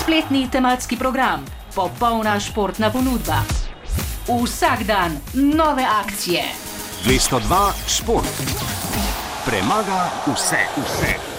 spletni tematski program, popolna športna ponudba. Vsak dan nove akcije. 202 šport. Premaga vse, vse.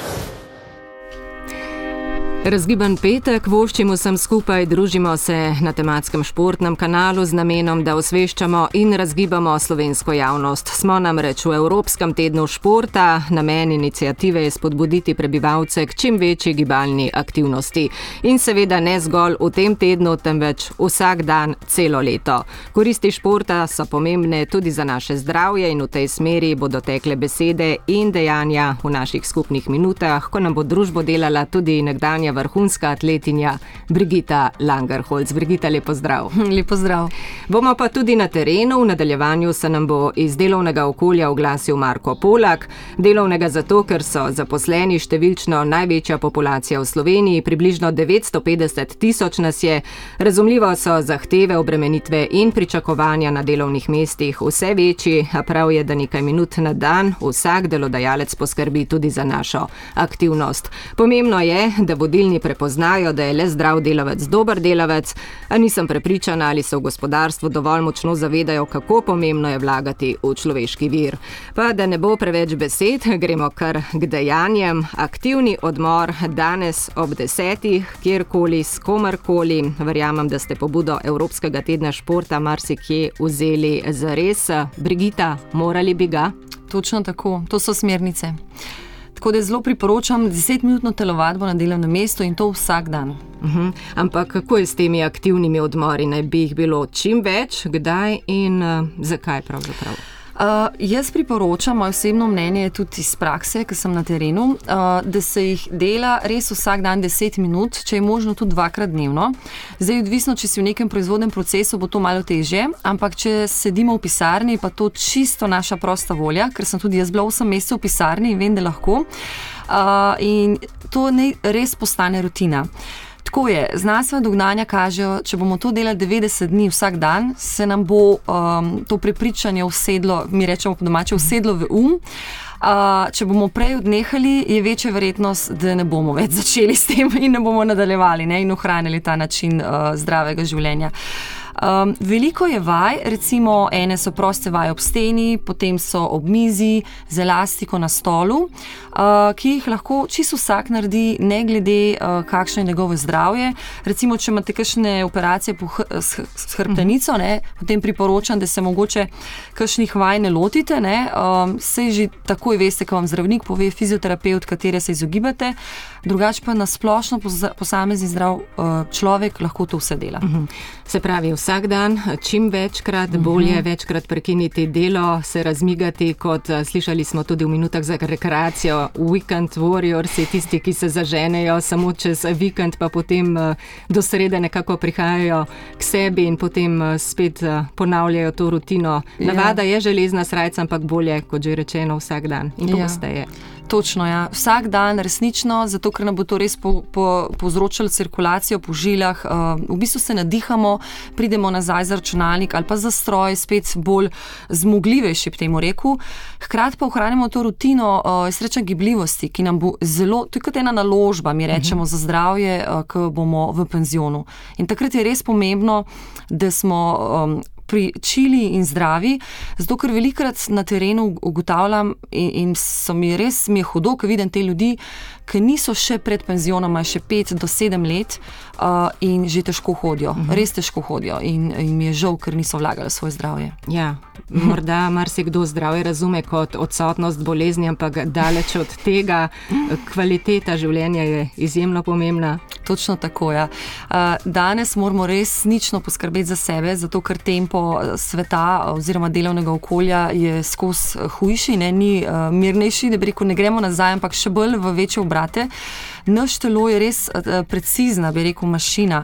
Razgiban petek, voščimo sem skupaj, družimo se na tematskem športnem kanalu z namenom, da osveščamo in razgibamo slovensko javnost. Smo namreč v Evropskem tednu športa, namen inicijative je spodbuditi prebivalce k čim večji gibalni aktivnosti. In seveda ne zgolj v tem tednu, temveč vsak dan, celo leto. Koristi športa so pomembne tudi za naše zdravje in v tej smeri bodo tekle besede in dejanja v naših skupnih minutah, ko nam bo družbo delala tudi nekdanja vrhunska atletinja Brigita Langerholz. Brigita, lepo zdrav. Lepo zdrav. Bomo pa tudi na terenu. V nadaljevanju se nam bo iz delovnega okolja oglasil Marko Polak. Delovnega zato, ker so zaposleni številčno največja populacija v Sloveniji, približno 950 tisoč nas je. Razumljivo so zahteve, obremenitve in pričakovanja na delovnih mestih vse večji, a prav je, da nekaj minut na dan vsak delodajalec poskrbi tudi za našo aktivnost. Pomembno je, da vodilni številni prepoznajo, da je le zdrav delavec dober delavec, a nisem prepričana, ali se v gospodarstvu dovolj močno zavedajo, kako pomembno je vlagati v človeški vir. Pa da ne bo preveč besed, gremo kar k dejanjem. Aktivni odmor danes ob desetih, kjerkoli, s komarkoli. Verjamem, da ste pobudo Evropskega tedna športa marsikje vzeli za res. Brigita, morali bi ga? Točno tako, to so smernice. Tako da zelo priporočam 10-minutno telovadbo na delovnem mestu in to vsak dan. Uh mhm. -huh. Ampak kako je s temi aktivnimi odmori? Naj bi jih bilo čim več, kdaj in uh, zakaj pravzaprav? Uh, jaz priporočam, moje osebno mnenje je tudi iz prakse, ker sem na terenu, uh, da se jih dela res vsak dan 10 minut, če je možno tudi dvakrat dnevno. Zdaj, odvisno, če si v nekem proizvodnem procesu, bo to malo težje, ampak če sedimo v pisarni, pa to čisto naša prosta volja, ker sem tudi jaz bila 8 mesecev v pisarni in vem, da lahko. Uh, in to ne res postane rutina. Tako je, znanstvena dognanja kažejo, če bomo to delali 90 dni vsak dan, se nam bo um, to prepričanje usedlo, mi rečemo po domače, usedlo v um. Uh, če bomo prej odnehali, je večja verjetnost, da ne bomo več začeli s tem in ne bomo nadaljevali ne, in ohranili ta način uh, zdravega življenja. Uh, Um, veliko je vaj, recimo ene so proste vaje ob steni, potem so ob mizi z elastiko na stolu, uh, ki jih lahko čisto vsak naredi, ne glede uh, kakšno je njegovo zdravje. Recimo, če imate kakšne operacije s, s hrbtenico, ne, potem priporočam, da se mogoče kakšnih vaj ne lotite. Ne, um, Sej že takoj veste, ko vam zdravnik pove, fizioterapeut, katere se izogibate. Drugače pa na splošno posamezni zdrav uh, človek lahko to vse dela. Mhm. Se pravi, vsak dan, čim večkrat, uh mhm. -huh. bolje večkrat prekiniti delo, se razmigati, kot uh, slišali smo tudi v minutah za rekreacijo. Weekend warriors je tisti, ki se zaženejo samo čez vikend, pa potem uh, do srede nekako prihajajo k sebi in potem uh, spet ponavljajo to rutino. Ja. Navada ja. je železna srca, ampak bolje, kot že rečeno, vsak dan in ja. pogosteje. Ja. Točno, ja. vsak dan, resnično, zato ker nam bo to res po, po, povzročalo cirkulacijo po žilah. Uh, v bistvu se nadihamo, pridemo nazaj za računalnik ali pa za stroj, spet bolj zmogljivejši, bi temu rekel. Hkrati pa ohranimo to rutino uh, srečne gibljivosti, ki nam bo zelo, to je kot ena naložba, mi rečemo, uh -huh. za zdravje, uh, ko bomo v penzionu. In takrat je res pomembno, da smo. Um, pri čili in zdravi, zato ker velikrat na terenu ugotavljam in, in so mi res mi je hudo, ko vidim te ljudi, ki niso še pred penzionom, še pet do sedem let uh, in že težko hodijo, uh mhm. -huh. res težko hodijo in, in je žal, ker niso vlagali svoje zdravje. Ja. Morda marsikdo zdravje razume kot odsotnost bolezni, ampak daleč od tega, kvaliteta življenja je izjemno pomembna. Točno tako. Ja. Danes moramo resnično poskrbeti za sebe, zato ker tempo sveta oziroma delovnega okolja je skozi hujši, ne, ni mirnejši, da bi rekel, ne gremo nazaj, ampak še bolj v večje obrate. Naš telo je res precizna, bi rekel, mašina.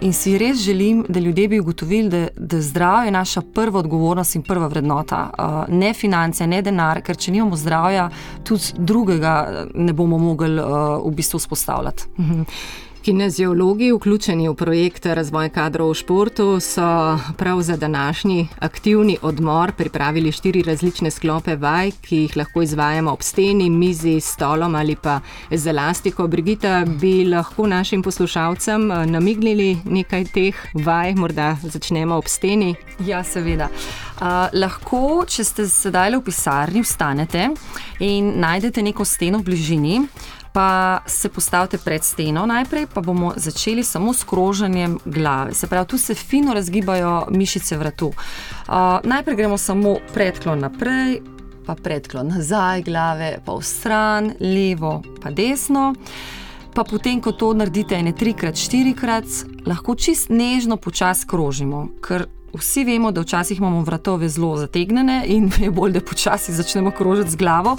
In si res želim, da ljudje bi ugotovili, da, da zdravje je naša prva odgovornost in prva vrednota. Ne finance, ne denar, ker če nimamo zdravja, tudi drugega ne bomo mogli v bistvu vzpostavljati. Kineziologi, vključeni v projekt Razvoj kadrov v športu, so prav za današnji aktivni odmor pripravili štiri različne sklope vaj, ki jih lahko izvajamo ob steni, mizi, stolom ali pa z elastiko. Brigita, bi lahko našim poslušalcem eh, namignili nekaj teh vaj, morda začnemo ob steni? Ja, seveda. Uh, lahko, če ste sedaj v pisarni, vstanete in najdete neko steno v bližini pa se postavite pred steno najprej, pa bomo začeli samo s kroženjem glave. Se pravi, tu se fino razgibajo mišice vratu. Uh, najprej gremo samo predklon naprej, pa predklon nazaj, glave pa v stran, levo pa desno. Pa potem, ko to naredite ene trikrat, štirikrat, lahko čist nežno počasi krožimo, ker vsi vemo, da včasih imamo vratove zelo zategnjene in je bolj, da počasi začnemo krožiti z glavo,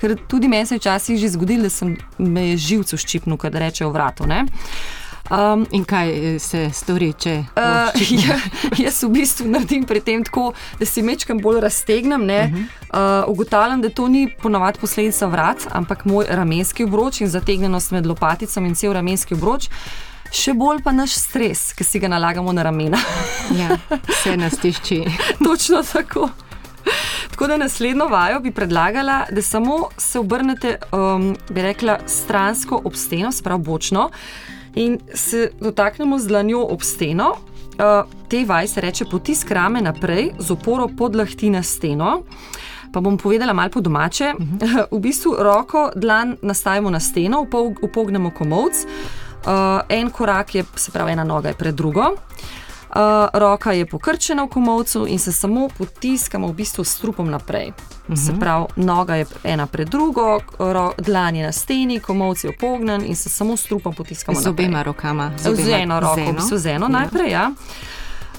ker tudi meni se je včasih že zgodilo, da sem me je živce ščipnil, kad rečejo vrato. Ne? Um, in kaj eh, se stori, če uh, ja, jaz v bistvu naredim pri tem tako, da si mečkam bolj raztegnem. Uh -huh. uh, ugotavljam, da to ni ponovadi posledica vrat, ampak moj ramenski obroč in zategnjenost med lopaticami in cel ramenski obroč. Še bolj pa naš stres, ki si ga nalagamo na ramena. ja, vse nas tišči. Točno tako. Tako da naslednjo vajo bi predlagala, da samo se obrnete, um, bi rekla, stransko ob steno, sprav bočno, in se dotaknemo z dlanjo ob steno. Uh, te vaj se reče potisk rame naprej z oporo pod lahti na steno. Pa bom povedala malo po domače. Uh -huh. V bistvu roko, dlan nastavimo na steno, upognemo komovc, uh, en korak je, se pravi, ena noga je pred drugo. Uh, roka je pokrčena v komovcu in se samo potiskamo v bistvu s trupom naprej. Uh -huh. Se mhm. pravi, noga je ena pred drugo, dlan je na steni, komovc je opognen in se samo s trupom potiskamo z naprej. Z obema rokama. Z, obema, z eno roko, z eno, z eno ja. najprej. Ja.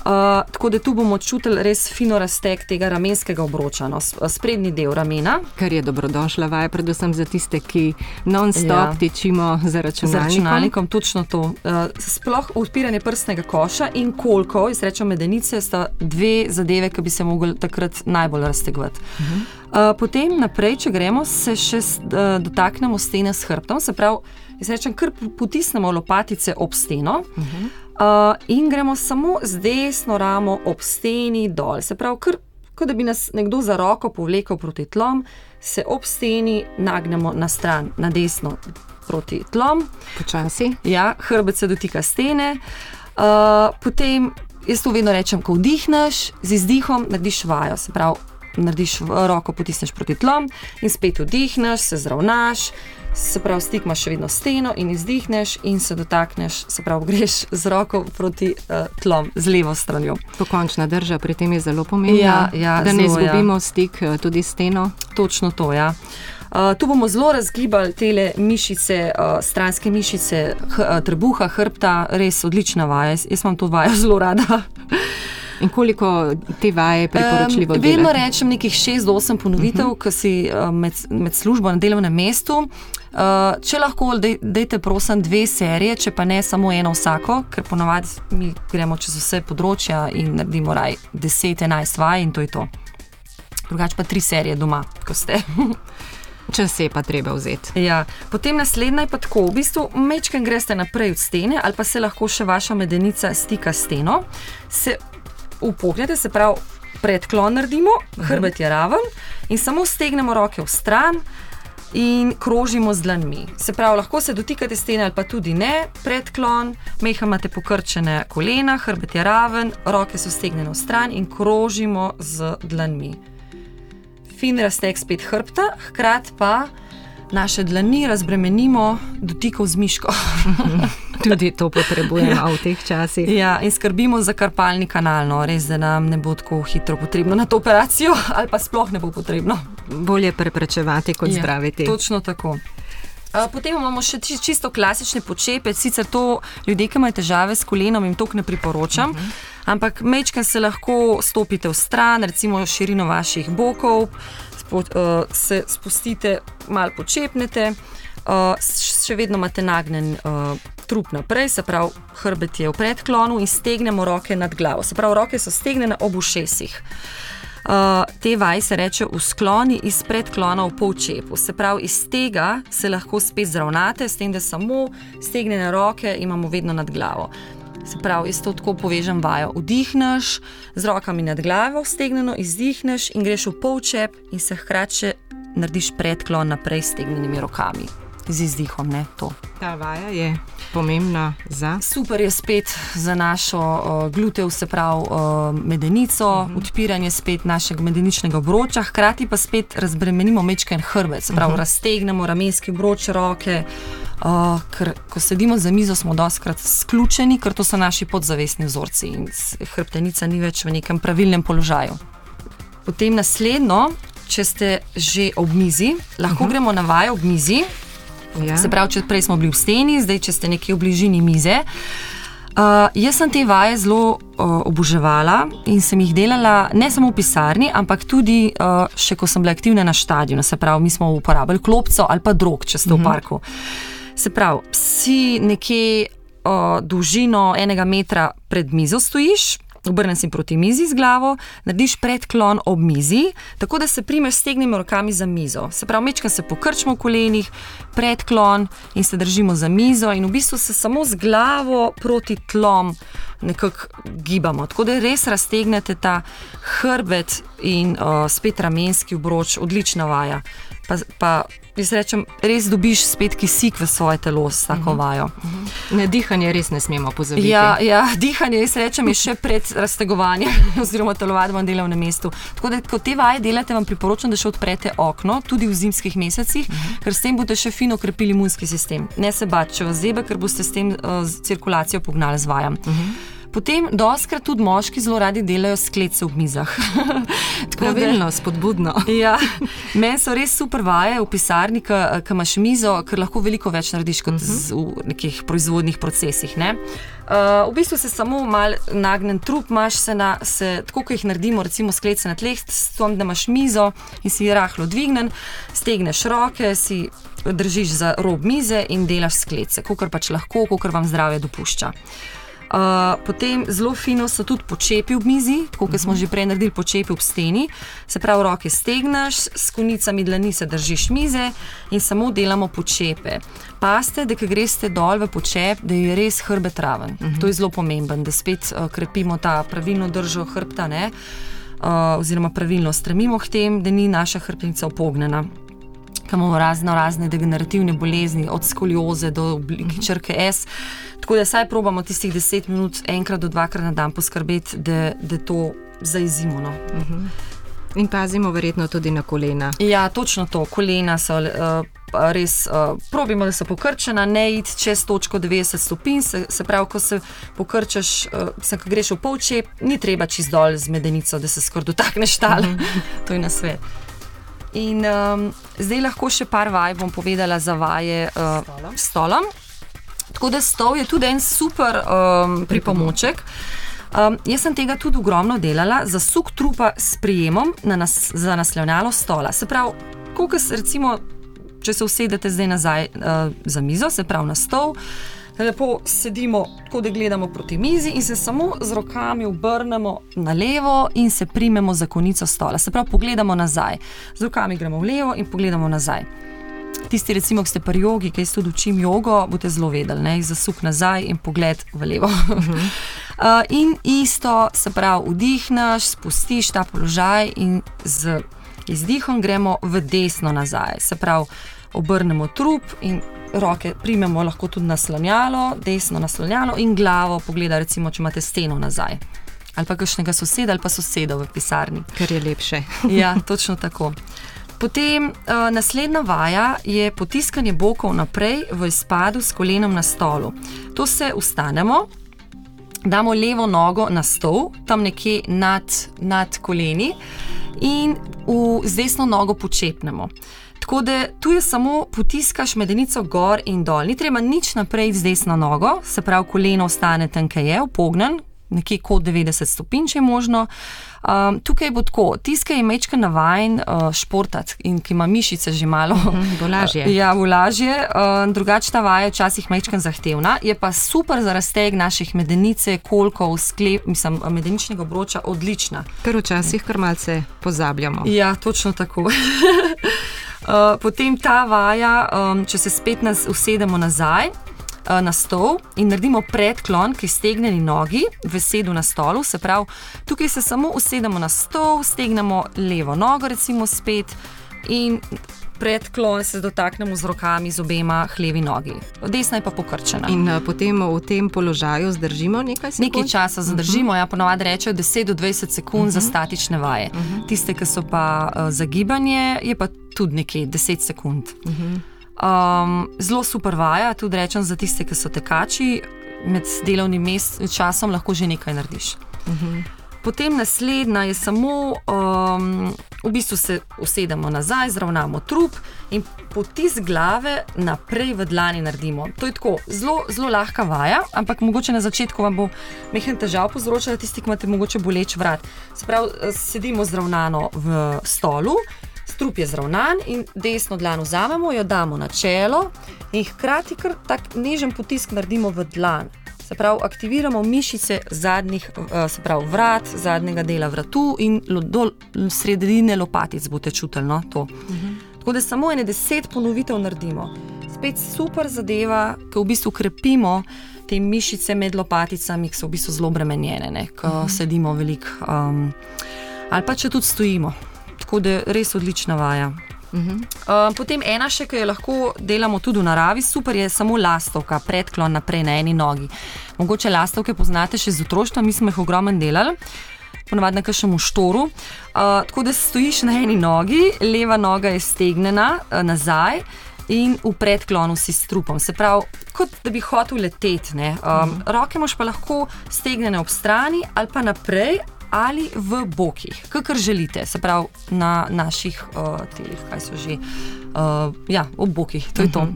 Uh, tako da tu bomo čutili res fino razteg tega ramenskega obroča, no, sprednji del ramena. Kar je dobrodošla vaja, predvsem za tiste, ki non-stop ja. tičimo za računalnikom. Za računalnikom, točno to. Uh, sploh odpiranje prstnega koša in koliko, izrečem medenice, sta dve zadeve, ki bi se mogli takrat najbolj raztegovati. Uh -huh. uh, potem naprej, če gremo, se še uh, dotaknemo stene s hrbtom, se pravi, izrečem, kar potisnemo lopatice ob steno. Uh -huh. Uh, in gremo samo z desno ramo ob steni dol. Se pravi, kar, kot da bi nas nekdo za roko povlekel proti tlom, se ob steni nagnemo na stran, na desno proti tlom. Počasi. Ja, hrbet se dotika stene. Uh, potem jaz to vedno rečem, ko vdihneš, z izdihom narediš vajo. Se pravi, narediš roko, potisneš proti tlom in spet vdihneš, se zravnaš se pravi, stik imaš še vedno steno in izdihneš in se dotakneš, se pravi, greš z roko proti uh, tlom, z levo stranjo. Pokončna drža pri tem je zelo pomembna, ja, ja, da ne ja. izgubimo ja. stik uh, tudi steno. Točno to, ja. Uh, tu bomo zelo razgibali te mišice, uh, stranske mišice, uh, trebuha, hrbta, res odlična vaja. Jaz, jaz imam to vajo zelo rada. In koliko te vaje je priporočljivo? Um, vedno rečem nekih 6-8 ponovitev, uh -huh. ki si uh, med, med službo na delovnem mestu. Uh, če lahko, dajte prosim dve serije, če pa ne samo eno vsako, ker ponovadi mi gremo čez vse področja in naredimo raj 10-11 vaj in to je to. Drugače pa tri serije doma, ko ste. Če se je pa treba vzeti. Ja. Potem naslednja je pa tako, v bistvu mečken greste naprej od stene, ali pa se lahko še vaša medenica stika s steno, se upognete, se pravi, predklon naredimo, mhm. hrbet je raven in samo stegnemo roke v stran. In krožimo z dlanmi. Se pravi, lahko se dotikate stene ali pa tudi ne, predklon, meha imate pokrčene kolena, hrbet je raven, roke so stegnjene v stran in krožimo z dlanmi. Fin razteg spet hrbta, hkrati pa naše dlani razbremenimo dotikov z miško. Tudi to potrebujemo ja. v teh časih. Ja, in skrbimo za karpalni kanal, no, res, da nam ne bo tako hitro potrebno na to operacijo, ali pa sploh ne bo potrebno. Bolje preprečevati kot ja, zdraviti. Točno tako. Potem imamo še čisto klasične počepe, sicer to ljudje, ki imajo težave s kolenom, jim to ne priporočam. Uh mhm. -huh. Ampak mečkaj se lahko stopite v stran, recimo širino vaših bokov, uh, se spustite, malo počepnete, uh, še vedno imate nagnen uh, trup naprej, se pravi, hrbet je v predklonu in stegnemo roke nad glavo. Se pravi, roke so stegnjene ob ušesih. Uh, te vaje se reče v skloni iz predklona v polčepu. Se pravi, iz tega se lahko spet zravnate, s tem, da samo stegnene roke imamo vedno nad glavo. Se pravi, jaz to tako povežem vajo. Vdihneš z rokami nad glavo, stegneno, izdihneš in greš v polčep in se hkrati narediš predklon naprej s stegnenimi rokami. Z izdihom, ne to. Ta vaja je pomembna za. Super je spet za našo uh, glutev, se pravi uh, medenico, uh -huh. odpiranje spet našega medeničnega obroča, hkrati pa spet razbremenimo mečken hrbet, se pravi, uh -huh. raztegnemo ramenjski obroč, roke. Uh, ker ko sedimo za mizo, smo doskrat sključeni, ker to so naši podzavestni vzorci in hrbtenica ni več v nekem pravilnem položaju. Potem naslednjo, če ste že ob mizi, lahko uh -huh. gremo na vajo ob mizi. Ja. Se pravi, če prej smo bili v steni, zdaj če ste nekje v bližini mize. Uh, jaz sem te vaje zelo uh, oboževala in sem jih delala ne samo v pisarni, ampak tudi uh, še ko sem bila aktivna na stadionu. Se pravi, mi smo uporabljali klopco ali pa drog, če ste uh -huh. v mhm. parku. Se pravi, si nekje uh, dolžino enega metra pred mizo stojiš, obrnem se proti mizi z glavo, narediš predklon ob mizi, tako da se primeš s tegnimi rokami za mizo. Se pravi, mečka se pokrčimo v kolenih, predklon in se držimo za mizo, in v bistvu se samo z glavo proti tlom nekako gibamo. Tako da res raztegnete ta hrbet in uh, spet ramenski obroč, odlična vaja. Pa, pa Jaz rečem, res dobiš spet kisik v svoje telo s tako mhm. vajo. Ne, dihanje res ne smemo pozabiti. Ja, ja dihanje, jaz rečem, je še pred raztegovanjem oziroma telovadbo na delovnem mestu. Tako da, ko te vaje delate, vam priporočam, da še odprete okno, tudi v zimskih mesecih, uh mhm. -huh. ker s tem boste še fino krepili imunski sistem. Ne se bati, če vas zebe, ker boste s tem uh, cirkulacijo pognali z vajam. Uh mhm. -huh. Potem, doskrat tudi moški zelo radi delajo sklece v mizah. Pravilno, spodbudno. ja, Meni so res super vaje v pisarni, ki imaš mizo, ker lahko veliko več narediš kot uh -huh. z, v nekih proizvodnih procesih. Ne? Uh, v bistvu se samo malo nagnem, trup imaš, se na, se, tako kot jih naredimo, recimo sklece na tleh, s da imaš mizo in si rahlo dvignen, stegneš roke, si držiš za rob mize in delaš sklece, kot pač lahko, kot vam zdravje dopušča. Uh, potem zelo fino so tudi počepi v mizi, kot smo že prej naredili, počepi v steni. Se pravi, roke stegneš, s konicami dlani se držiš mize in samo delamo počepe. Paste, da greste dol v počep, da je res hrbet raven. Uh -huh. To je zelo pomembno, da spet uh, krepimo ta pravilno držo hrbta, ne? Uh, oziroma pravilno stremimo k temu, da ni naša hrbtnica opognjena. Imamo razno razne degenerativne bolezni, od skolioze do oblike črke S. Tako da saj probamo tistih 10 minut, enkrat do dvakrat na dan poskrbeti, da, da to zaizimo. No. Uh mhm. -huh. In pazimo verjetno tudi na kolena. Ja, točno to, kolena so. Uh, Res uh, probimo, da so pokrčena, ne id čez točko 90 stopinj. Se, se pravi, ko se pokrčeš, uh, se, ko greš v polčep, ni treba čez dol z medenico, da se skoraj dotakneš tal. Mm -hmm. to je na svet. In um, zdaj lahko še par vaj bom povedala za vaje uh, s stolom. Tako da stol je tudi en super um, pripomoček. Um, jaz sem tega tudi ogromno delala za suk trupa s prijemom na nas, za naslovnjalo stola. Se pravi, se, recimo, če se usedete zdaj nazaj uh, za mizo, se pravi na stol. Lepo sedimo, tako da gledamo proti mizi, in se samo z rokami obrnemo na levo, in se primemo za konico stola. Se pravi, pogledamo nazaj. Z rokami gremo v levo in pogledamo nazaj tisti, recimo, ki ste pri jogi, ki ste tudi učim jogo, boste zelo vedeli, ne? zasuk nazaj in pogled v levo. Uh -huh. uh, in isto, se pravi, vdihneš, spustiš ta položaj in z izdihom gremo v desno nazaj. Se pravi, obrnemo trup in roke primemo lahko tudi naslonjalo, desno naslonjalo in glavo pogleda, recimo, če imate steno nazaj. Ali pa kakšnega soseda ali pa soseda v pisarni. Ker je lepše. ja, točno tako. Potem uh, naslednja vaja je potiskanje bokov naprej v izpadu s kolenom na stolu. To se ustanemo, damo levo nogo na stol, tam nekje nad, nad koleni, in v, z desno nogo počepnemo. Tako da tu je samo potiskaš medenico gor in dol, ni treba nič naprej z desno nogo, se pravi, koleno ostane tam, kjer je, upognen, nekje kot 90 stopinj, če je možno. Um, tukaj bo tako, tiskaj je mečka navajen uh, športati in ki ima mišice že malo. Mhm, bo lažje. Ja, bo lažje. Uh, drugače ta vaja je včasih mečka zahtevna, je pa super za razteg naših medenice, kolkov, sklep, mislim, medeničnega obroča odlična. Ker včasih kar malce pozabljamo. Ja, točno tako. Uh, potem ta vaja, um, če se spet nas usedemo nazaj uh, na stol in naredimo predklon, ki stegneni nogi v sedu na stolu. Se pravi, tukaj se samo usedemo na stol, stegnemo levo nogo, recimo spet in. Predklon se dotaknemo z rokami, z obema hlevi nogi, desna je pa pokrčena. In uh, potem v tem položaju zdržimo nekaj sekund. Nekaj časa zadržimo, uh -huh. ja, ponovadi rečejo 10 do 20 sekund uh -huh. za statične vaje. Uh -huh. Tiste, ki so pa uh, za gibanje, je pa tudi nekaj 10 sekund. Uh -huh. um, zelo super vaja, tudi rečem za tiste, ki so tekači, med delovnim mest, časom lahko že nekaj narediš. Uh -huh. Potem naslednja je samo, um, v bistvu se usedemo nazaj, zravnamo trup in potis glave naprej v dlani naredimo. To je tako zelo, zelo lahka vaja, ampak mogoče na začetku vam bo mehen težav povzročala tisti, ki imate mogoče boleč vrat. Se pravi, sedimo zravnano v stolu. Strup je zravnan in desno dlan vzamemo, jo damo na čelo in hkrati kar tak nežen potisk naredimo v dlan. Se pravi, aktiviramo mišice zadnjih, se pravi, vrat, zadnjega dela vratu in do sredine lopatic boste čutili no, to. Uh -huh. Tako da samo ene deset ponovitev naredimo. Spet super zadeva, ki v bistvu krepimo te mišice med lopaticami, ki so v bistvu zelo bremenjene, ko uh -huh. sedimo veliko um, ali pa če tudi stojimo. Tako da res odlična vaja. Uh -huh. uh, potem ena še, ki jo lahko delamo tudi v naravi, super je samo lastovka, predklon naprej na eni nogi. Mogoče lastovke poznate še z otroštva, mi smo jih ogromno delali. Ponovadi na kažem štoru. Uh, tako da stojiš na eni nogi, leva noga je stegnjena uh, nazaj in v predklonu si s trupom. Se pravi, kot da bi hotel leteti. Um, -huh. Roke imaš pa lahko stegnjene ob strani ali pa naprej ali v bokih, kakor želite, se pravi na naših uh, telih, kaj so že. Uh, ja, ob bokih, to je to.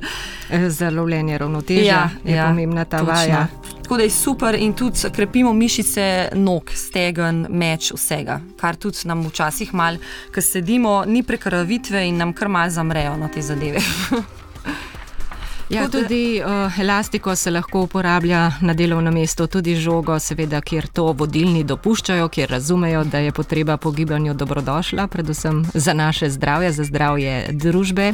Za lovljenje ravnotežja ja, je ja, pomembna ta točno. vaja. Tako da je super in tudi krepimo mišice nog, stegen, meč, vsega. Kar tudi nam včasih malo, ko sedimo, ni prekrvitve in nam kar mal zamrejo na te zadeve. Ja, tudi uh, elastiko se lahko uporablja na delovnem mestu, tudi žogo, seveda, kjer to vodilni dopuščajo, kjer razumejo, da je potreba po gibanju dobrodošla, predvsem za naše zdravje, za zdravje družbe.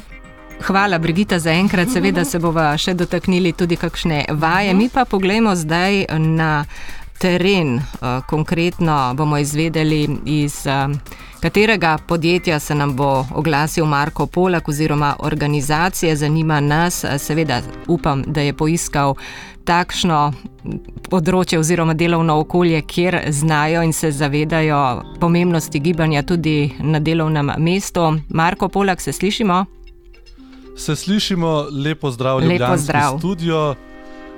Hvala, Brigita, za enkrat. Seveda se bova še dotaknili tudi kakšne vaje. Mi pa pogledamo zdaj na teren. Uh, konkretno bomo izvedeli iz. Katerega podjetja se nam bo oglasil Marko Polak oziroma organizacije, zanima nas, seveda upam, da je poiskal takšno področje oziroma delovno okolje, kjer znajo in se zavedajo pomembnosti gibanja tudi na delovnem mestu. Marko Polak, se slišimo? Se slišimo, lepo zdrav, lepo zdrav. Studio.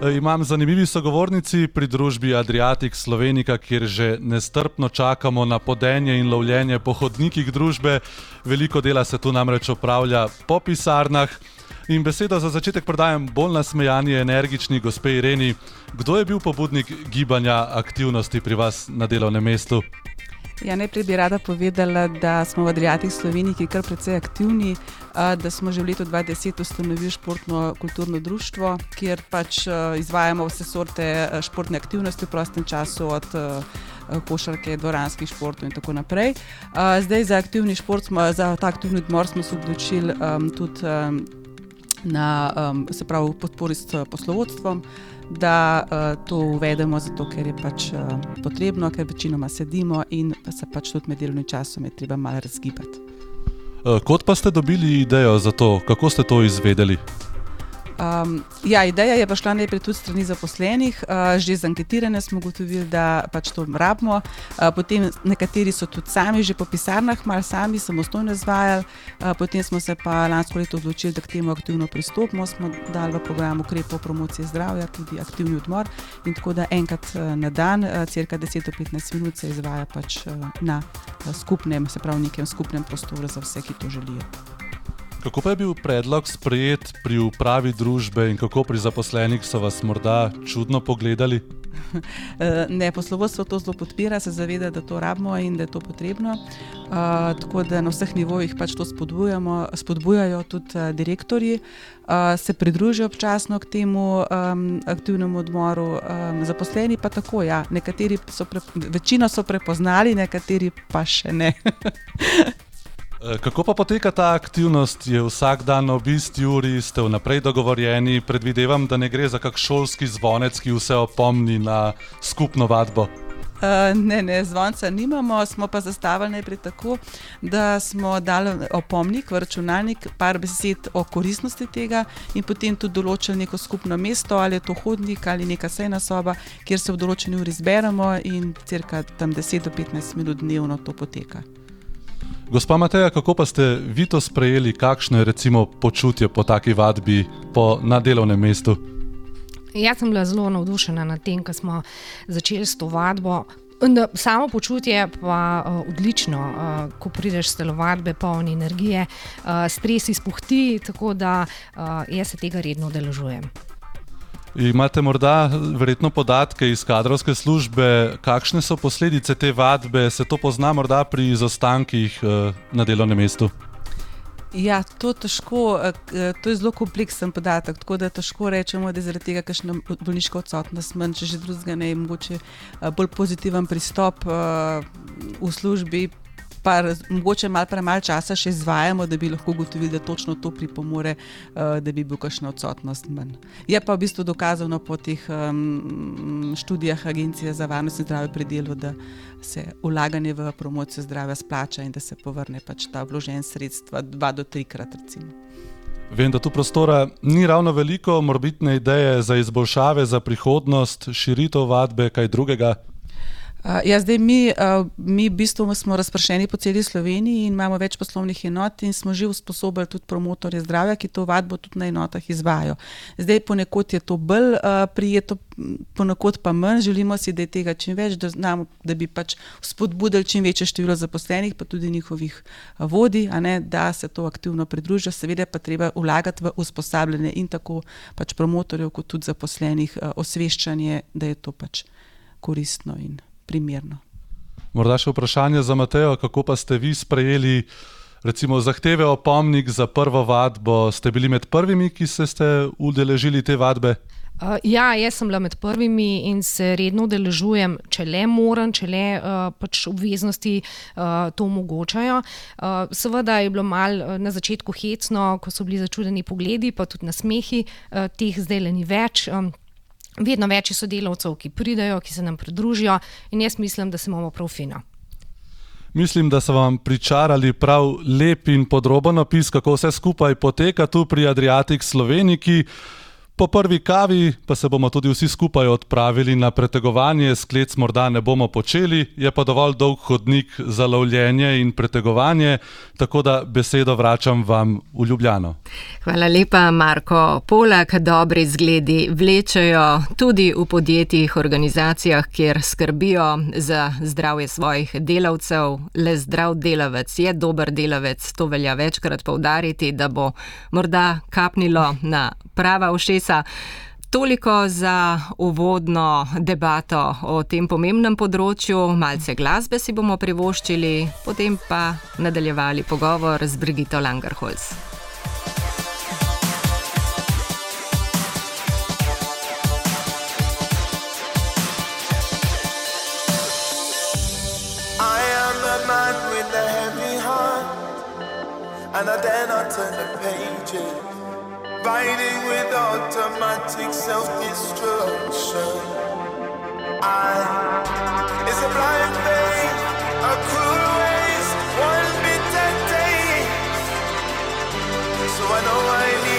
E, imam zanimivi sogovornici pri družbi Adriatic Slovenika, kjer že nestrpno čakamo na podenje in lovljenje po hodnikih družbe. Veliko dela se tu namreč opravlja po pisarnah. In besedo za začetek predajam bolj nasmejani, energični gospe Ireni. Kdo je bil pobudnik gibanja aktivnosti pri vas na delovnem mestu? Ja, najprej bi rada povedala, da smo v Adriatih Sloveniji kar precej aktivni, da smo že v letu 2010 ustanovili športno kulturno društvo, kjer pač izvajamo vse sorte športne aktivnosti v prostem času, od košarke, dvoranskih športov in tako naprej. Zdaj za aktivni šport, smo, za ta aktivni odmor smo se odločili tudi na pravi, podpori s poslovodstvom da uh, to uvedemo, zato ker je pač uh, potrebno, ker večinoma sedimo in se pač tudi med delovnim časom je treba malo razgibati. Uh, kot pa ste dobili idejo za to, kako ste to izvedeli? Um, ja, ideja je prišla najprej tudi strani zaposlenih, uh, že z anketirane smo ugotovili, da pač to rabimo. Uh, potem nekateri so tudi sami, že po pisarnah, malo sami, samostojno izvajali. Uh, potem smo se pa lansko leto odločili, da k temu aktivno pristopimo. Smo dali v program ukrepov promocije zdravja, tudi aktivni odmor. In tako da enkrat uh, na dan, uh, cirka 10-15 minut, se izvaja pač uh, na uh, skupnem, se pravi, nekem skupnem prostoru za vse, ki to želijo. Kako pa je bil predlog sprejet pri upravi družbe in kako pri zaposlenih so vas morda čudno pogledali? ne, poslovodstvo to zelo podpira, se zaveda, da to rabimo in da je to potrebno. Uh, tako da na vseh nivojih pač to spodbujajo tudi uh, direktori, uh, se pridružijo občasno k temu um, aktivnemu odmoru, um, zaposleni pa tako. Ja, nekateri so, pre, večino so prepoznali, nekateri pa še ne. Eh, kako pa poteka ta aktivnost? Je vsak dan ob isti uri, ste vnaprej dogovorjeni? Predvidevam, da ne gre za kak šolski zvonec, ki vse opomni na skupno vadbo. Uh, ne, ne, zvonca nimamo, smo pa zastavili najprej tako, da smo dali opomnik v računalnik, par besed o koristnosti tega in potem tudi določili neko skupno mesto, ali je to hodnik ali neka sejna soba, kjer se v določeni uri zberemo in cirka 10 do 15 minut dnevno to poteka. Gospa Mateja, kako pa ste vi to sprejeli, kakšno je recimo počutje po taki vadbi po, na delovnem mestu? Jaz sem bila zelo navdušena nad tem, ko smo začeli s to vadbo. Samo počutje je pa uh, odlično, uh, ko prideš s telovadbe, poln energije, uh, stres izpuhti, tako da uh, jaz se tega redno udeležujem. Imate morda verjetno podatke iz kadrovske službe, kakšne so posledice te vadbe, se to pozna morda pri izostankih uh, na delovnem mestu? Ja, to, težko, eh, to je zelo kompleksen podatek, tako da težko rečemo, da je zaradi tega kakšna bolniška odsotnost manj, če že drugega ne, mogoče eh, bolj pozitiven pristop eh, v službi, pa mogoče malo premalo časa še izvajamo, da bi lahko ugotovili, da točno to pripomore, uh, da bi bil kakšna odsotnost manj. Je pa v bistvu dokazano po teh um, študijah Agencije za varnost in zdravje pri delu, da se ulaganje v promocijo zdravja splača in da se povrne pač ta vložen sredstva dva do trikrat. Recimo. Vem, da tu prostora ni ravno veliko, morbitne ideje za izboljšave, za prihodnost, širitev vadbe, kaj drugega. Uh, ja, zdaj mi, uh, mi v bistvu smo razpršeni po celi Sloveniji in imamo več poslovnih enot in smo že usposobili tudi promotorje zdravja, ki to vadbo tudi na enotah izvajo. Zdaj ponekod je to bolj uh, prijeto, ponekod pa manj. Želimo si, da je tega čim več, da, znamo, da bi pač spodbudili čim večje število zaposlenih, pa tudi njihovih vodij, ne, da se to aktivno pridružijo. Seveda pa treba vlagati v usposabljanje in tako pač promotorjev, kot tudi zaposlenih, uh, osveščanje, da je to pač koristno. In, primerno. Morda še vprašanje za Matejo, kako pa ste vi sprejeli recimo, zahteve o pomnik za prvo vadbo? Ste bili med prvimi, ki se ste udeležili te vadbe? Uh, ja, jaz sem bila med prvimi in se redno udeležujem, če le moram, če le uh, pač obveznosti uh, to omogočajo. Uh, seveda je bilo malo na začetku hecno, ko so bili začudeni pogledi, pa tudi nasmehi, uh, teh zdaj le ni več. Um, vedno več je sodelavcev, ki pridejo, ki se nam pridružijo, in jaz mislim, da se imamo prav fino. Mislim, da so vam pričarali prav lep in podroben opis, kako vse skupaj poteka tu pri Adriatic Sloveniki. Po prvi kavi pa se bomo tudi vsi skupaj odpravili na pretegovanje, sklec morda ne bomo počeli, je pa dovolj dolg hodnik za lovljenje in pretegovanje, tako da besedo vračam vam v Ljubljano. Hvala lepa, Marko. Poleg dobri zgledi vlečejo tudi v podjetjih, organizacijah, kjer skrbijo za zdravje svojih delavcev. Le zdrav delavec je dober delavec, to velja večkrat povdariti, da bo morda kapnilo na prava ušesa. Toliko za uvodno debato o tem pomembnem področju. Malce glasbe si bomo privoščili, potem pa nadaljevali pogovor z Brigito Langerholz. And I dare not turn Riding with automatic self-destruction. I, it's a blind faith, a cruel waste, one bitter taste. So I know I need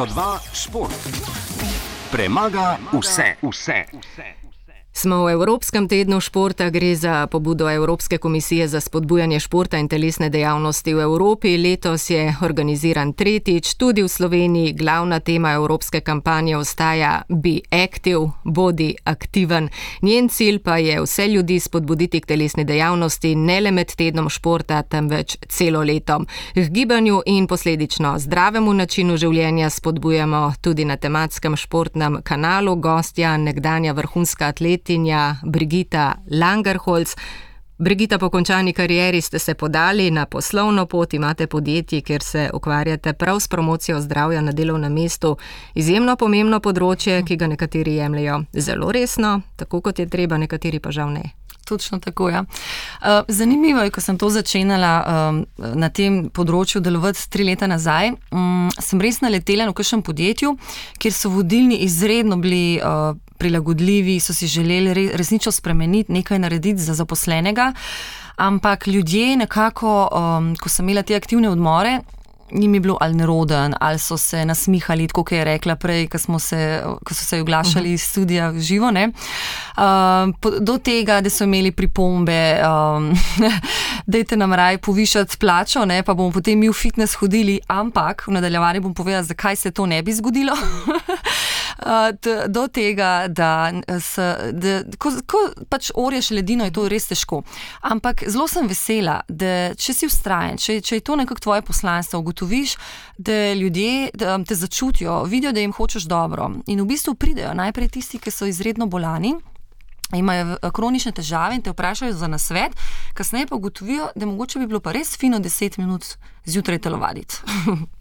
202 šport. Premaga vse, vse. Smo v Evropskem tednu športa, gre za pobudo Evropske komisije za spodbujanje športa in telesne dejavnosti v Evropi. Letos je organiziran tretjič, tudi v Sloveniji. Glavna tema evropske kampanje ostaja Be Active, bodi aktiven. Njen cilj pa je vse ljudi spodbuditi k telesni dejavnosti, ne le med tednom športa, temveč celo leto. K gibanju in posledično zdravemu načinu življenja spodbujamo tudi na tematskem športnem kanalu gostja, nekdanja vrhunska atletika atletinja Brigita Langerholz. Brigita, po končani karieri ste se podali na poslovno pot, imate podjetje, kjer se ukvarjate prav s promocijo zdravja na delovnem mestu. Izjemno pomembno področje, ki ga nekateri jemljajo zelo resno, tako kot je treba, nekateri pa žal ne. Točno tako. Ja. Uh, zanimivo je, ko sem to začenjala um, na tem področju delovati tri leta nazaj. Um, sem res naletela v kažem podjetju, kjer so vodilni izredno bili. Uh, prilagodljivi, so si želeli re, resnično spremeniti, nekaj narediti za zaposlenega. Ampak ljudje, nekako, um, ko sem imela te aktivne odmore, jim je bilo ali neroden, ali so se nasmihali, kot je rekla prej, ko, se, ko so se oglašali iz studija živo. Uh, do tega, da so imeli pripombe, um, da je nam raj povišati plačo, ne? pa bomo potem mi v fitness hodili, ampak v nadaljevanju bom povedala, zakaj se to ne bi zgodilo. Uh, do tega, da, s, da ko, ko pač orješ ledino, je to res težko. Ampak zelo sem vesela, da če si ustrajen, če, če je to nekako tvoje poslanstvo, ugotoviš, da ljudje da te začutijo, vidijo, da jim hočeš dobro. In v bistvu pridejo najprej tisti, ki so izredno bolani. Imajo eh, kronične težave in te vprašajo za nasvet, kasneje pa ugotovijo, da mogoče bi bilo pa res fino 10 minut zjutraj telovaditi.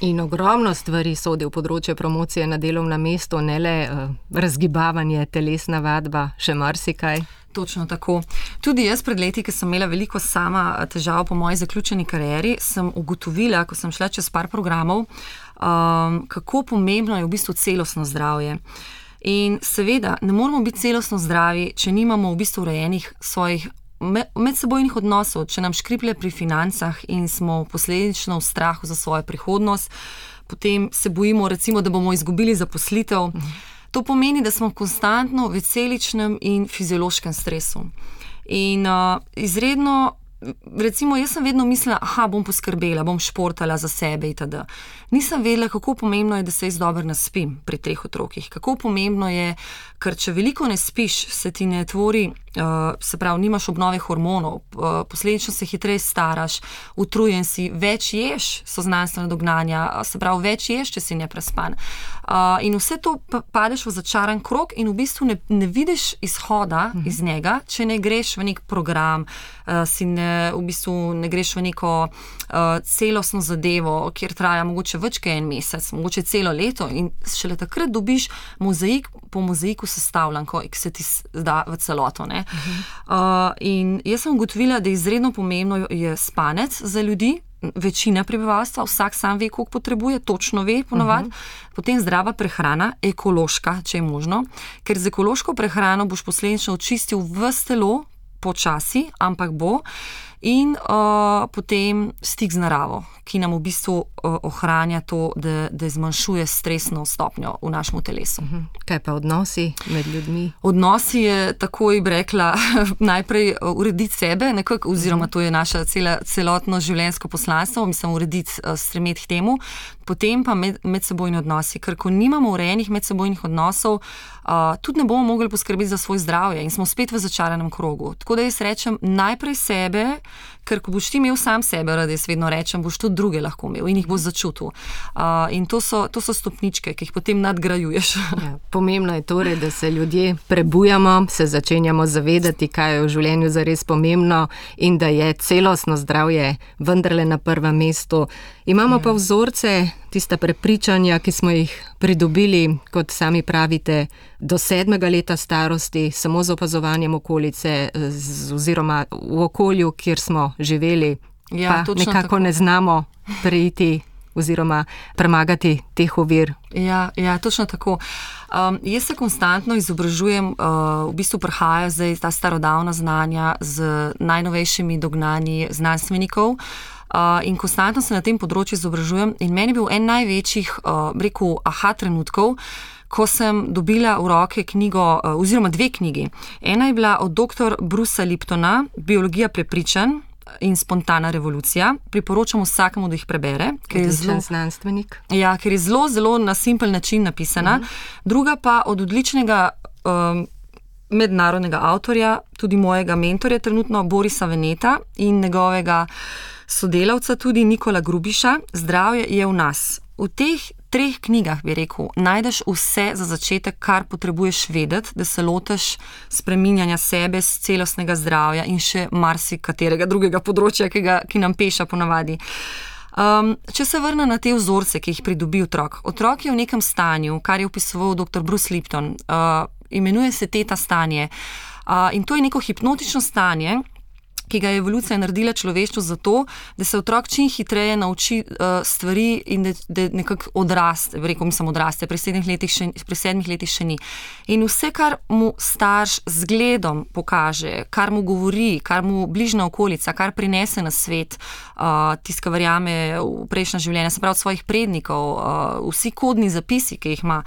In ogromno stvari sodi v področje promocije na delovnem mestu, ne le uh, razgibavanje, telesna vadba, še marsikaj. Točno tako. Tudi jaz pred leti, ki sem imela veliko sama eh, težav po moji zaključeni karieri, sem ugotovila, ko sem šla čez par programov, um, kako pomembno je v bistvu celostno zdravje. In seveda, ne moramo biti celostno zdravi, če nimamo v bistvu urejenih svojih medsebojnih odnosov, če nam škriplje pri financah in smo posledično v strahu za svojo prihodnost, potem se bojimo, recimo, da bomo izgubili zaposlitev. Mhm. To pomeni, da smo konstantno v celičnem in fiziološkem stresu. In uh, izredno recimo, jaz sem vedno mislila, da bom poskrbela, bom športala za sebe itd. Nisem vedela, kako pomembno je, da se jaz dobro naspim pri treh otrokih. Kako pomembno je, ker če veliko ne spiš, se ti ne tvori, uh, se pravi, nimaš obnove hormonov, uh, posledično se hitreje staraš, utrujen si, več ješ, so znanstvene dognanja, se pravi, več ješ, če si neprespan. Uh, in vse to padeš v začaran krok, in v bistvu ne, ne vidiš izhoda mhm. iz njega, če ne greš v nek program, uh, si ne, v bistvu ne greš v neko celostno zadevo, kjer traja mogoče več kot en mesec, mogoče celo leto, in šele takrat dobiš mozaik po mozaiku sestavljen, ko se ti da v celoto. Uh uh, in jaz sem ugotovila, da je izredno pomembno je spanec za ljudi. Večina prebivalstva, vsak sam ve, koliko potrebuje, točno ve, ponovadi. Uh -huh. Potem zdrava prehrana, ekološka, če je možno, ker z ekološko prehrano boš posledično očistil vse telo, počasi, ampak bo in uh, potem stik z naravo, ki nam v bistvu uh, ohranja to, da, da zmanjšuje stresno stopnjo v našem telesu. Mhm. Kaj pa odnosi med ljudmi? Odnosi je tako, bi rekla, najprej urediti sebe, nekako, oziroma to je naše celotno življenjsko poslanstvo, mislim, urediti, stremeti k temu, potem pa med, medsebojni odnosi. Ker ko nimamo urejenih medsebojnih odnosov, uh, tudi ne bomo mogli poskrbeti za svoje zdravje in smo spet v začaranem krogu. Tako da jaz rečem najprej sebe, ker ko boš ti imel sam sebe, radi jaz vedno rečem, boš tudi druge lahko imel in jih boš začutil. Uh, in to so, to so stopničke, ki jih potem nadgrajuješ. Ja, pomembno je torej, da se ljudje prebujamo, se začenjamo zavedati, kaj je v življenju zares pomembno in da je celostno zdravje vendarle na prvem mestu. Imamo ja. pa vzorce, tiste prepričanja, ki smo jih pridobili, kot sami pravite, do sedmega leta starosti, samo z opazovanjem okolice, z, oziroma v okolju, kjer smo živeli, ja, pa nekako tako. ne znamo prejiti. Oziroma, premagati teh ovir. Ja, ja točno tako. Um, jaz se konstantno izobražujem, uh, v bistvu prihaja zdaj ta starodavna znanja z najnovejšimi dognanji znanstvenikov. Uh, in konstantno se na tem področju izobražujem. In meni je bil en največjih, uh, rekel, aha trenutkov. Ko sem dobila v roke knjigo, oziroma dve knjigi. Ena je bila od dr. Brusa Liptona, Biologija prepričanj in spontana revolucija. Priporočam vsakemu, da jih prebere, ker je zelo znanstvenik. Ja, ker je zelo, zelo na simpel način napisana. Uh mhm. -huh. Druga pa od odličnega um, mednarodnega avtorja, tudi mojega mentorja, trenutno Borisa Veneta in njegovega sodelavca, tudi Nikola Grubiša, zdravje je v nas. V teh treh knjigah, bi rekel, najdeš vse za začetek, kar potrebuješ vedeti, da se lotiš spreminjanja sebe, celostnega zdravja in še marsikaterega drugega področja, ki, ga, ki nam peša ponavadi. Um, če se vrnem na te vzorce, ki jih pridobi otrok. Otrok je v nekem stanju, kar je opisoval dr. Bruce Lipton, uh, imenuje se teta stanje. Uh, in to je neko hipnotično stanje, ki ga je evolucija naredila človeštvu zato, da se otrok čim hitreje nauči uh, stvari in da, da nekako odraste. Rekel da odraste, pri sedmih, letih še, pri sedmih letih še ni. In vse, kar mu starš z gledom pokaže, kar mu govori, kar mu bližnja okolica, kar prinese na svet, uh, tiska verjame v prejšnja življenja, se pravi od svojih prednikov, uh, vsi kodni zapisi, ki jih ima,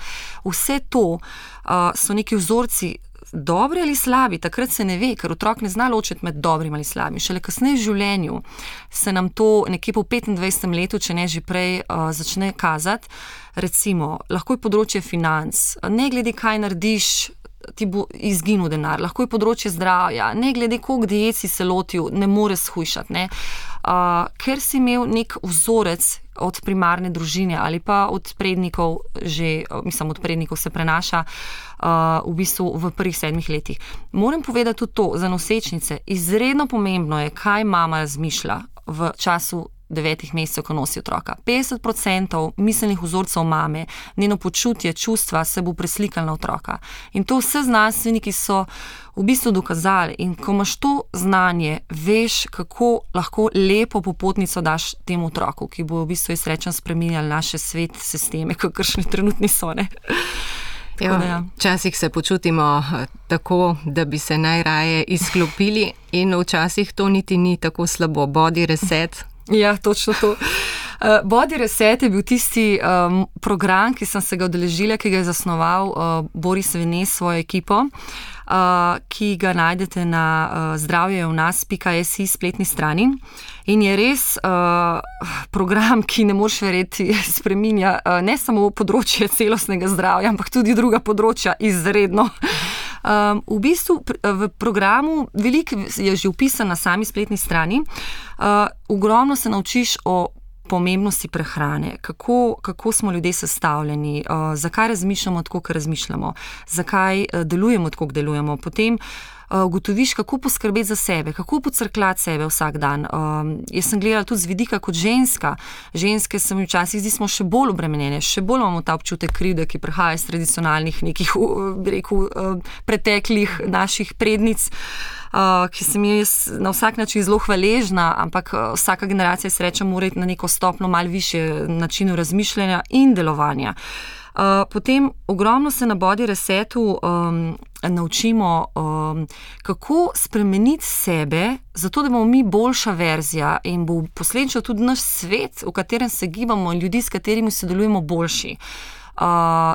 vse to uh, so neki vzorci dobri ali slabi, takrat se ne ve, ker otrok ne zna ločiti med dobrim ali slabim. Šele kasneje v življenju se nam to nekje po 25 letu, če ne že prej, uh, začne kazati. Recimo, lahko je področje financ, ne glede kaj narediš. Ti bo izginil denar, lahko je področje zdravja, ne glede koliko diet si se lotil, ne more shujšati. Ne? Uh, ker si imel nek vzorec od primarne družine ali pa od prednikov, že, mislim, od prednikov se prenaša uh, v bistvu v prvih sedmih letih. Moram povedati tudi to za nosečnice. Izredno pomembno je, kaj mama razmišlja v času. Devetih mesecev, ko nosi otroka. 50% miselnih vzorcev mame, njeno počutje, čustva se bo preslikalo na otroka. In to vse znanstveniki so v bistvu dokazali. In ko imaš to znanje, veš, kako lahko lepo popotnico daš temu otroku, ki bo v bistvu izrečen spremenjal naše svet, sisteme, kakršne trenutni so. Ja, včasih se počutimo eh, tako, da bi se najraje izklopili, in včasih to niti ni tako slabo. Body reset. Ja, točno to. Uh, Body Reset je bil tisti um, program, ki sem se ga odeležila, ki ga je zasnoval uh, Boris Venes s svojo ekipo. uh, ki ga najdete na uh, zdravjevnas.js spletni strani. In je res uh, program, ki ne moreš verjeti, spremenja uh, ne samo področje celostnega zdravja, ampak tudi druga področja izredno. Um, v bistvu v programu veliko je že upisano na sami spletni strani. Uh, ogromno se naučiš o pomembnosti prehrane, kako, kako smo ljudje sestavljeni, uh, zakaj razmišljamo tako, kot razmišljamo, zakaj uh, delujemo tako, kot delujemo. Potem uh, ugotoviš, kako poskrbeti za sebe, kako pocrklati sebe vsak dan. Um, jaz sem gledala tudi z vidika kot ženska. Ženske se mi včasih zdi, smo še bolj obremenjene, še bolj imamo ta občutek krivde, ki prihaja iz tradicionalnih, nekih, bi rekel, uh, preteklih naših prednic. Uh, ki sem jaz na vsak način zelo hvaležna, ampak vsaka generacija se reče, mora iti na neko stopno malce više načinu razmišljanja in delovanja. Potem ogromno se na bodi resetu um, naučimo, um, kako spremeniti sebe, zato da bomo mi boljša verzija in bo posledično tudi naš svet, v katerem se gibamo in ljudi, s katerimi sodelujemo, boljši uh,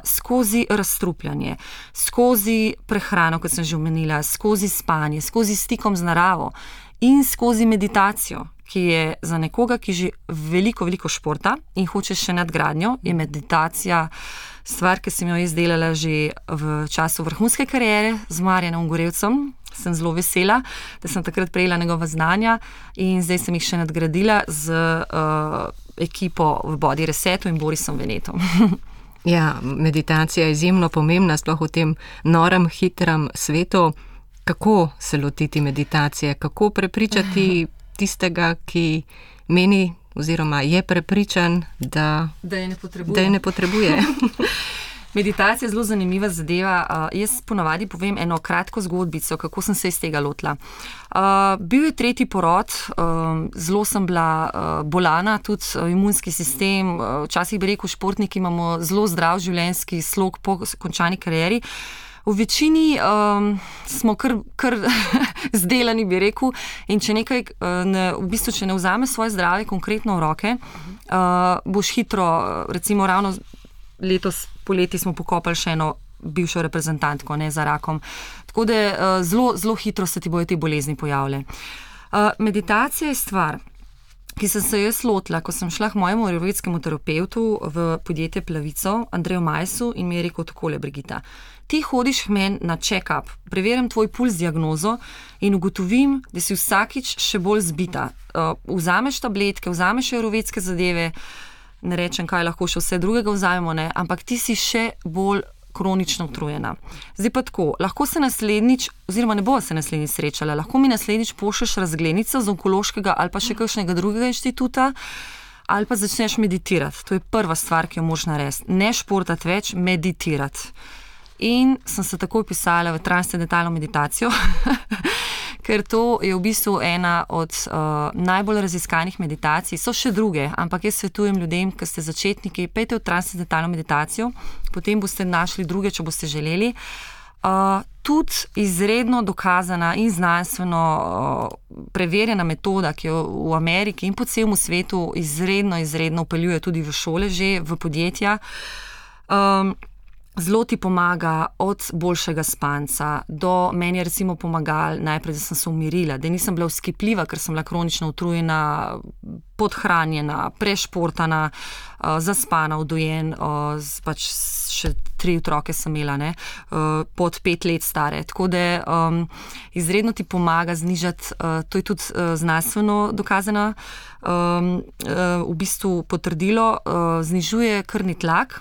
skozi razstrupljanje, skozi prehrano, kot sem že omenila, skozi spanje, skozi stikom z naravo in skozi meditacijo. Ki je za nekoga, ki že veliko, veliko športa in hoče še nadgradnjo, je meditacija stvar, ki sem jo izdelala že v času vrhunske kariere z Marjanom Gorevcem. Sem zelo vesela, da sem takrat prejela njegova znanja in zdaj sem jih še nadgradila z uh, ekipo v Body Resetu in Borisom Venetom. Ja, meditacija je izjemno pomembna, sploh v tem norem, hitrem svetu. Kako se lotiti meditacije, kako prepričati tistega, ki meni oziroma je prepričan, da, da je ne potrebuje. Da je ne potrebuje. Meditacija je zelo zanimiva zadeva. Uh, jaz ponavadi povem eno kratko zgodbico, kako sem se iz tega lotila. Uh, bil je tretji porod, uh, zelo sem bila uh, bolana, tudi uh, imunski sistem. Včasih uh, bi rekel, športniki imamo zelo zdrav življenjski slog po končani karieri. V večini um, smo kar, kar zdelani, bi rekel. In če nekaj, ne, v bistvu, če ne vzameš svoje zdravje konkretno v roke, uh, boš hitro, recimo, ravno letos poleti smo pokopali še eno bivšo reprezentantko ne, za rakom. Tako da uh, zelo, zelo hitro se ti bojo te bolezni pojavljale. Uh, meditacija je stvar. Ki sem se jaz lotila, ko sem šla k mojemu aerovetskemu terapeutu v podjetje Plavico, Andreju Majsu, in mi je rekel: Takole, Brigita, ti hodiš meni na check-up, preverjam tvoj puls diagnozo in ugotovim, da si vsakič še bolj zbita. Uh, vzameš tabletke, vzameš aerovetske zadeve, uh, ne rečem, kaj lahko še vse drugega vzajemo, ne, ampak ti si še bolj kronično utrujena. Zdaj pa tako, lahko se naslednjič, oziroma ne bo se naslednjič srečala, lahko mi naslednjič pošlješ razglednico z onkološkega ali pa še kakšnega drugega inštituta. Ali pa začneš meditirati. To je prva stvar, ki jo moraš narediti. Ne športati več, meditirati. In sem se takoj pisala v transcendentalno meditacijo, ker to je v bistvu ena od uh, najbolj raziskanih meditacij. So še druge, ampak jaz svetujem ljudem, ki ste začetniki, pejte v transcendentalno meditacijo, potem boste našli druge, če boste želeli. Uh, tudi izredno dokazana in znanstveno uh, preverjena metoda, ki jo v Ameriki in po celem svetu izredno, izredno upeljuje tudi v šole, že v podjetja. Um, Zelo ti pomaga od boljšega spanca do meni, recimo, pomagal najprej, da sem se umirila, da nisem bila uskipljiva, ker sem bila kronično utrujena, podhranjena, prešportana, uh, zaspana, udojen, uh, pač še tri otroke sem imela, ne, uh, pod pet let stare. Tako da um, izredno ti pomaga znižati, uh, to je tudi uh, znanstveno dokazano, um, uh, v bistvu potrdilo, uh, znižuje krvni tlak.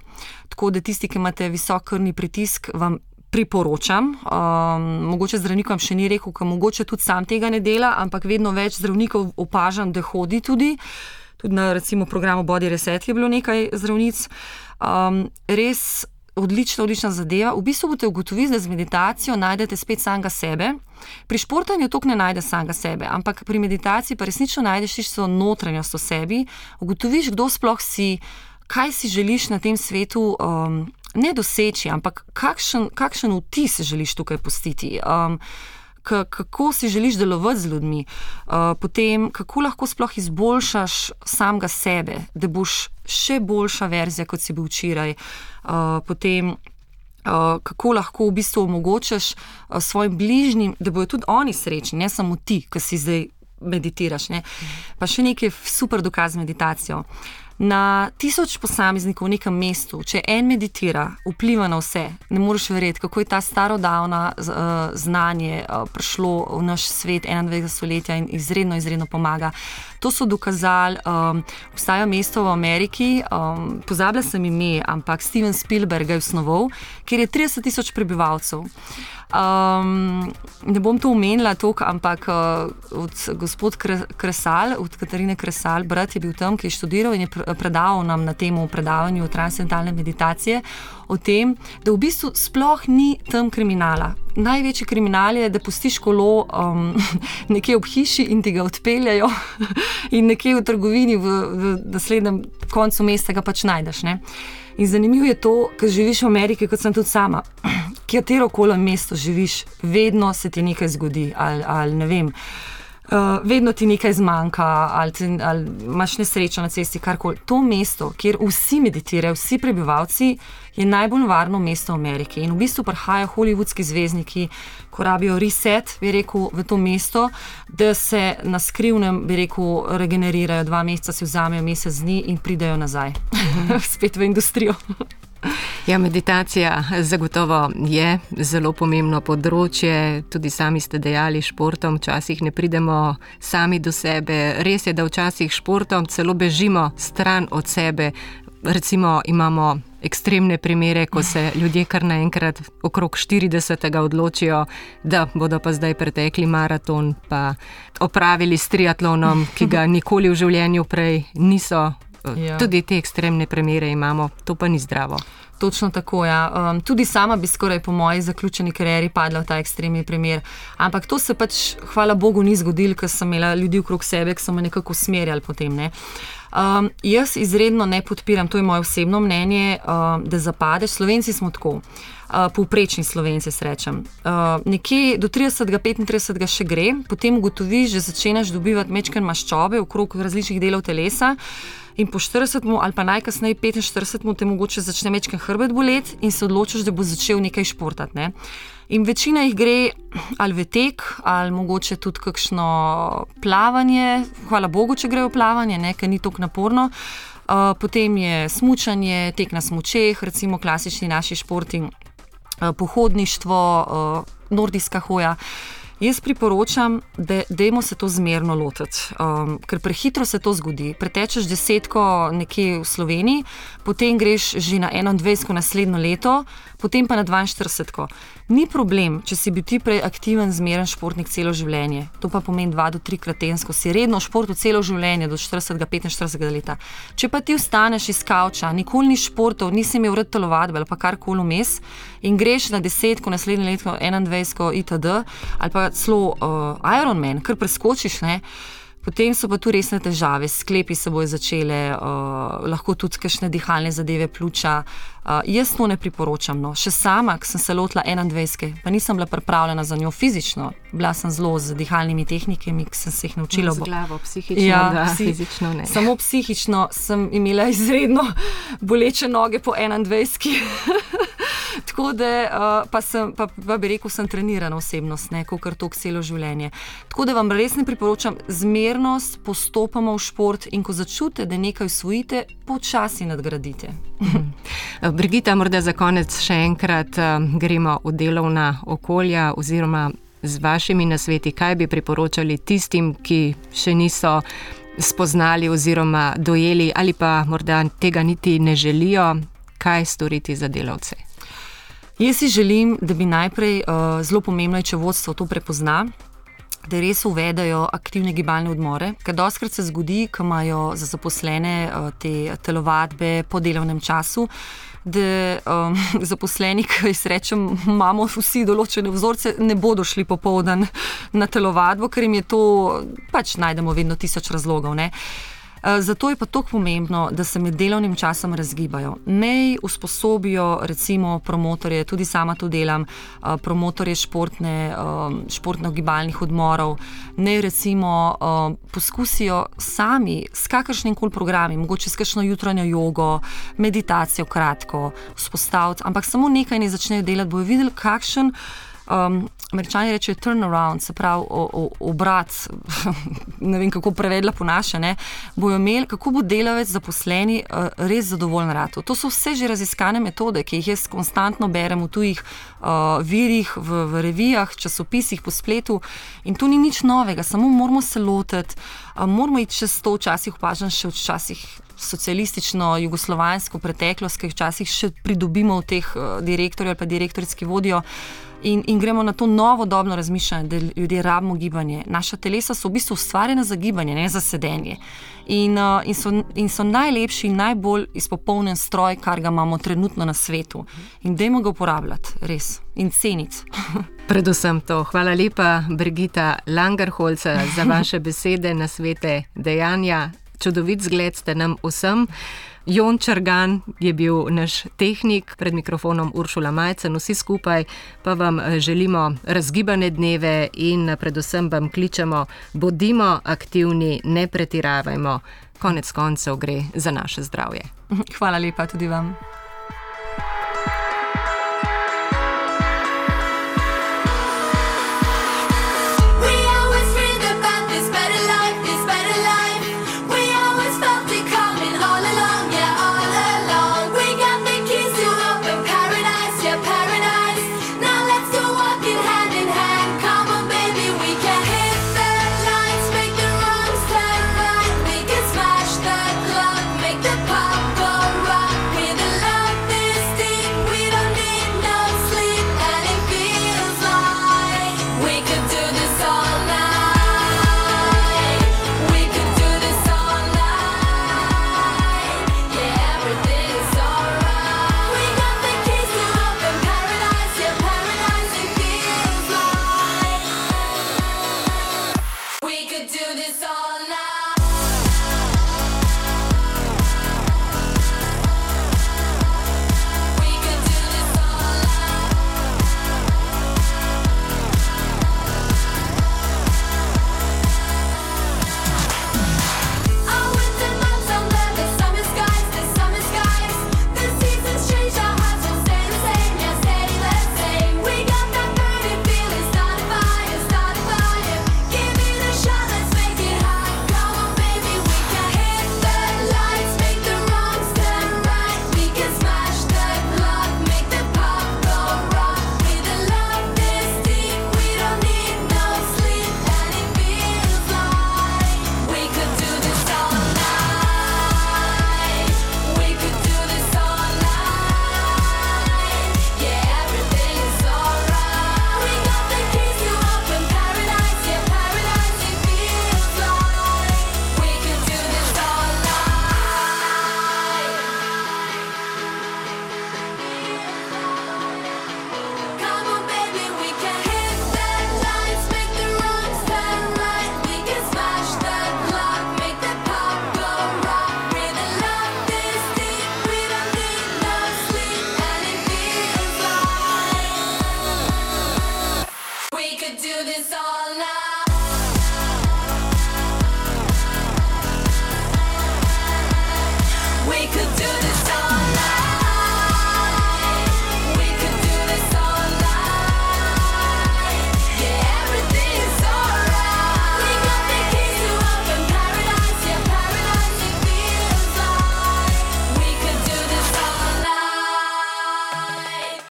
Tako da tisti, ki imate visok krvni pritisk, vam priporočam. Um, mogoče zdravnikom še ni rekel, ker mogoče tudi sam tega ne dela, ampak vedno več zdravnikov opažam, da hodi tudi. Tudi na recimo, programu Body Reset je bilo nekaj zdravnic. Um, res odlična, odlična zadeva. V bistvu boste ugotovili, da z meditacijo najdete spet samega sebe. Pri športanju to ne najdeš samega sebe, ampak pri meditaciji pa resnično najdeš tisto notranjost v sebi, ugotoviš, kdo sploh si kaj si želiš na tem svetu um, ne doseči, ampak kakšen, kakšen vtis želiš tukaj postiti. Um, Kako si želiš delovati z ljudmi, uh, potem kako lahko sploh izboljšaš samega sebe, da boš še boljša verzija, kot si bil včeraj. Uh, potem Uh, kako lahko v bistvu omogočaš uh, svojim bližnjim, da bodo tudi oni srečni, ne samo ti, ki si zdaj meditiraš. Ne? Pa še nekaj super dokaz meditacijo. Na tisoč posameznikov v nekem mestu, če en meditira, vpliva na vse, ne moreš verjeti, kako je ta starodavna uh, znanje uh, prišlo v naš svet 21. stoletja in izredno, izredno pomaga. To so dokazali, um, obstaja mesto v Ameriki, um, pozabila sem ime, ampak Steven Spielberg je osnoval, kjer je 30 tisoč prebivalcev. Um, ne bom to omenila, toliko, ampak uh, od gospod Kresal, od Katarine Kresal, brat je bil tam, ki je študiral in je predaval nam na tem predavanju transcendentalne meditacije o tem, da v bistvu sploh ni tam kriminala. Največji kriminal je, da pustiš kolo um, nekje ob hiši in ti ga odpeljajo, in nekje v trgovini, v, v naslednjem koncu mesta ga pač najdeš. Ne? In zanimivo je to, ker živiš v Ameriki, kot sem tudi sama katero koli mesto živiš, vedno se ti nekaj zgodi. Ali, ali ne vem, uh, vedno ti nekaj zmanjka, ali, ti, ali imaš nesrečo na cesti, karkoli. To mesto, kjer vsi meditirajo, vsi prebivalci, je najbolj varno mesto v Ameriki. In v bistvu prihajajo holivudski zvezdniki, ko rabijo reset, bi rekel, v to mesto, da se na skrivnem, bi rekel, regenerirajo, dva meseca si vzamejo mesec dni in pridejo nazaj, spet v industrijo. Ja, meditacija zagotovo je zelo pomembno področje. Tudi sami ste dejali, športom včasih ne pridemo sami do sebe. Res je, da včasih športom celo bežimo stran od sebe. Recimo imamo ekstremne primere, ko se ljudje kar naenkrat okrog 40. odločijo, da bodo pa zdaj pretekli maraton, pa opravili s triatlonom, ki ga nikoli v življenju prej niso Ja. Tudi te ekstremne premjere imamo, to pa ni zdravo. Točno tako. Ja. Um, tudi sama bi skoraj po moji zaključeni karieri padla v ta ekstremni primer. Ampak to se pač, hvala Bogu, ni zgodilo, ker sem imela ljudi okrog sebe, ki so me nekako usmerjali potem. Ne. Um, jaz izredno ne podpiram, to je moje osebno mnenje, um, da zapadeš. Slovenci smo tako, uh, povprečni slovenci, srečem. Uh, nekje do 30-35 še gre, potem ugotoviš, da začneš dobivati mečken maščobe okrog različnih delov telesa in po 40 ali pa najkasneje 45 te mogoče začne mečken hrbet boleti in se odločiš, da bo začel nekaj športati. Ne? In večina jih gre ali v tek, ali mogoče tudi kakšno plavanje, hvala Bogu, če grejo plavanje, nekaj ni tako naporno. Uh, potem je smutanje, tek na smučeh, recimo klasični naši športi, uh, pohodništvo, uh, nordijska hoja. Jaz priporočam, da dajmo se to zmerno lotiti, um, ker prehitro se to zgodi. Pretečeš desetko nekje v Sloveniji, potem greš že na 21. naslednjo leto, potem pa na 42. Ni problem, če si bil ti prej aktiven, zmeren športnik celo življenje. To pa pomeni dva do trikrat tedensko, si redno v športu celo življenje, do 40-45 let. Če pa ti ostaneš iz kavča, nikoli ni športov, nisi imel vrt telovadbe ali pa karkoli vmes in greš na desetko, naslednje leto 21, itd. ali pa celo uh, Ironman, kar preskočiš. Ne? Potem so pa tu resne težave, sklepi se bojo začele, uh, lahko tudi kakšne dihalne zadeve, pljuča. Uh, jaz to ne priporočam. No. Še sama, ki sem se lotila 21, pa nisem bila pripravljena za njo fizično, bila sem zelo z dihalnimi tehnikami, ki sem se jih naučila. Z glavo, psihično, ja, da, psi, fizično ne. Samo psihično sem imela izredno boleče noge po 21. Tako da, uh, pa, sem, pa, pa bi rekel, sem trenirana osebnost, ne kot to celo življenje. Tako da vam res ne priporočam zmernost, postopamo v šport in ko začutite, da nekaj usvojite, počasi nadgradite. Brigita, morda za konec še enkrat uh, gremo v delovna okolja oziroma z vašimi nasveti, kaj bi priporočali tistim, ki še niso. Spoznali oziroma dojeli, ali pa morda tega niti ne želijo, kaj storiti za delavce. Jaz si želim, da bi najprej uh, zelo pomembno, če vodstvo to prepozna, da res uvedajo aktivne gibalne odmore. Ker doskrat se zgodi, ko imajo za zaposlene uh, te telovadbe po delovnem času. Da um, zaposleni, ki jih rečem, imamo vsi določene vzorce, ne bodo šli popoldan na telovadbo, ker jim je to, pač najdemo vedno tisoč razlogov. Ne. Eh, zato je pa tako pomembno, da se med delovnim časom razgibajo. Ne usposobijo, recimo, promotorje, tudi sama to delam, eh, promotorje športne, eh, športno-gibalnih odmorov, ne recimo poskusijo sami s kakršnim koli programom, mogoče s kakšno jutranjo jogo, meditacijo, kratko, vzpostaviti, ampak samo nekaj ne začnejo delati, bojo videli, kakšen um, američani rečejo turnaround, se pravi obrat, ne vem kako prevedla po naše, ne, bojo imeli, kako bo delavec zaposleni uh, res zadovoljen rado. To so vse že raziskane metode, ki jih jaz konstantno berem v tujih uh, virih, v, v revijah, časopisih, po spletu in to ni nič novega, samo moramo se lotiti, uh, moramo iti čez to, včasih opažam še včasih socialistično, jugoslovansko preteklost, ki jih včasih še pridobimo v teh uh, direktorjev ali pa direktorici vodijo. In, in gremo na to novo dobno razmišljanje, da ljudje rabimo gibanje. Naša telesa so v bistvu ustvarjena za gibanje, ne za sedenje. In, uh, in, so, in so najlepši najbolj izpopolnjen stroj, kar ga imamo trenutno na svetu. In dajmo ga uporabljati, res, in ceniti. Predvsem to. Hvala lepa, Brigita Langerholca, za vaše besede, na svete dejanja. Čudovit zgled ste nam vsem. Jon Črgan je bil naš tehnik, pred mikrofonom Uršula Majcen, vsi skupaj pa vam eh, želimo razgibane dneve in eh, predvsem vam kličemo, bodimo aktivni, ne pretiravajmo, konec koncev gre za naše zdravje. Hvala lepa tudi vam.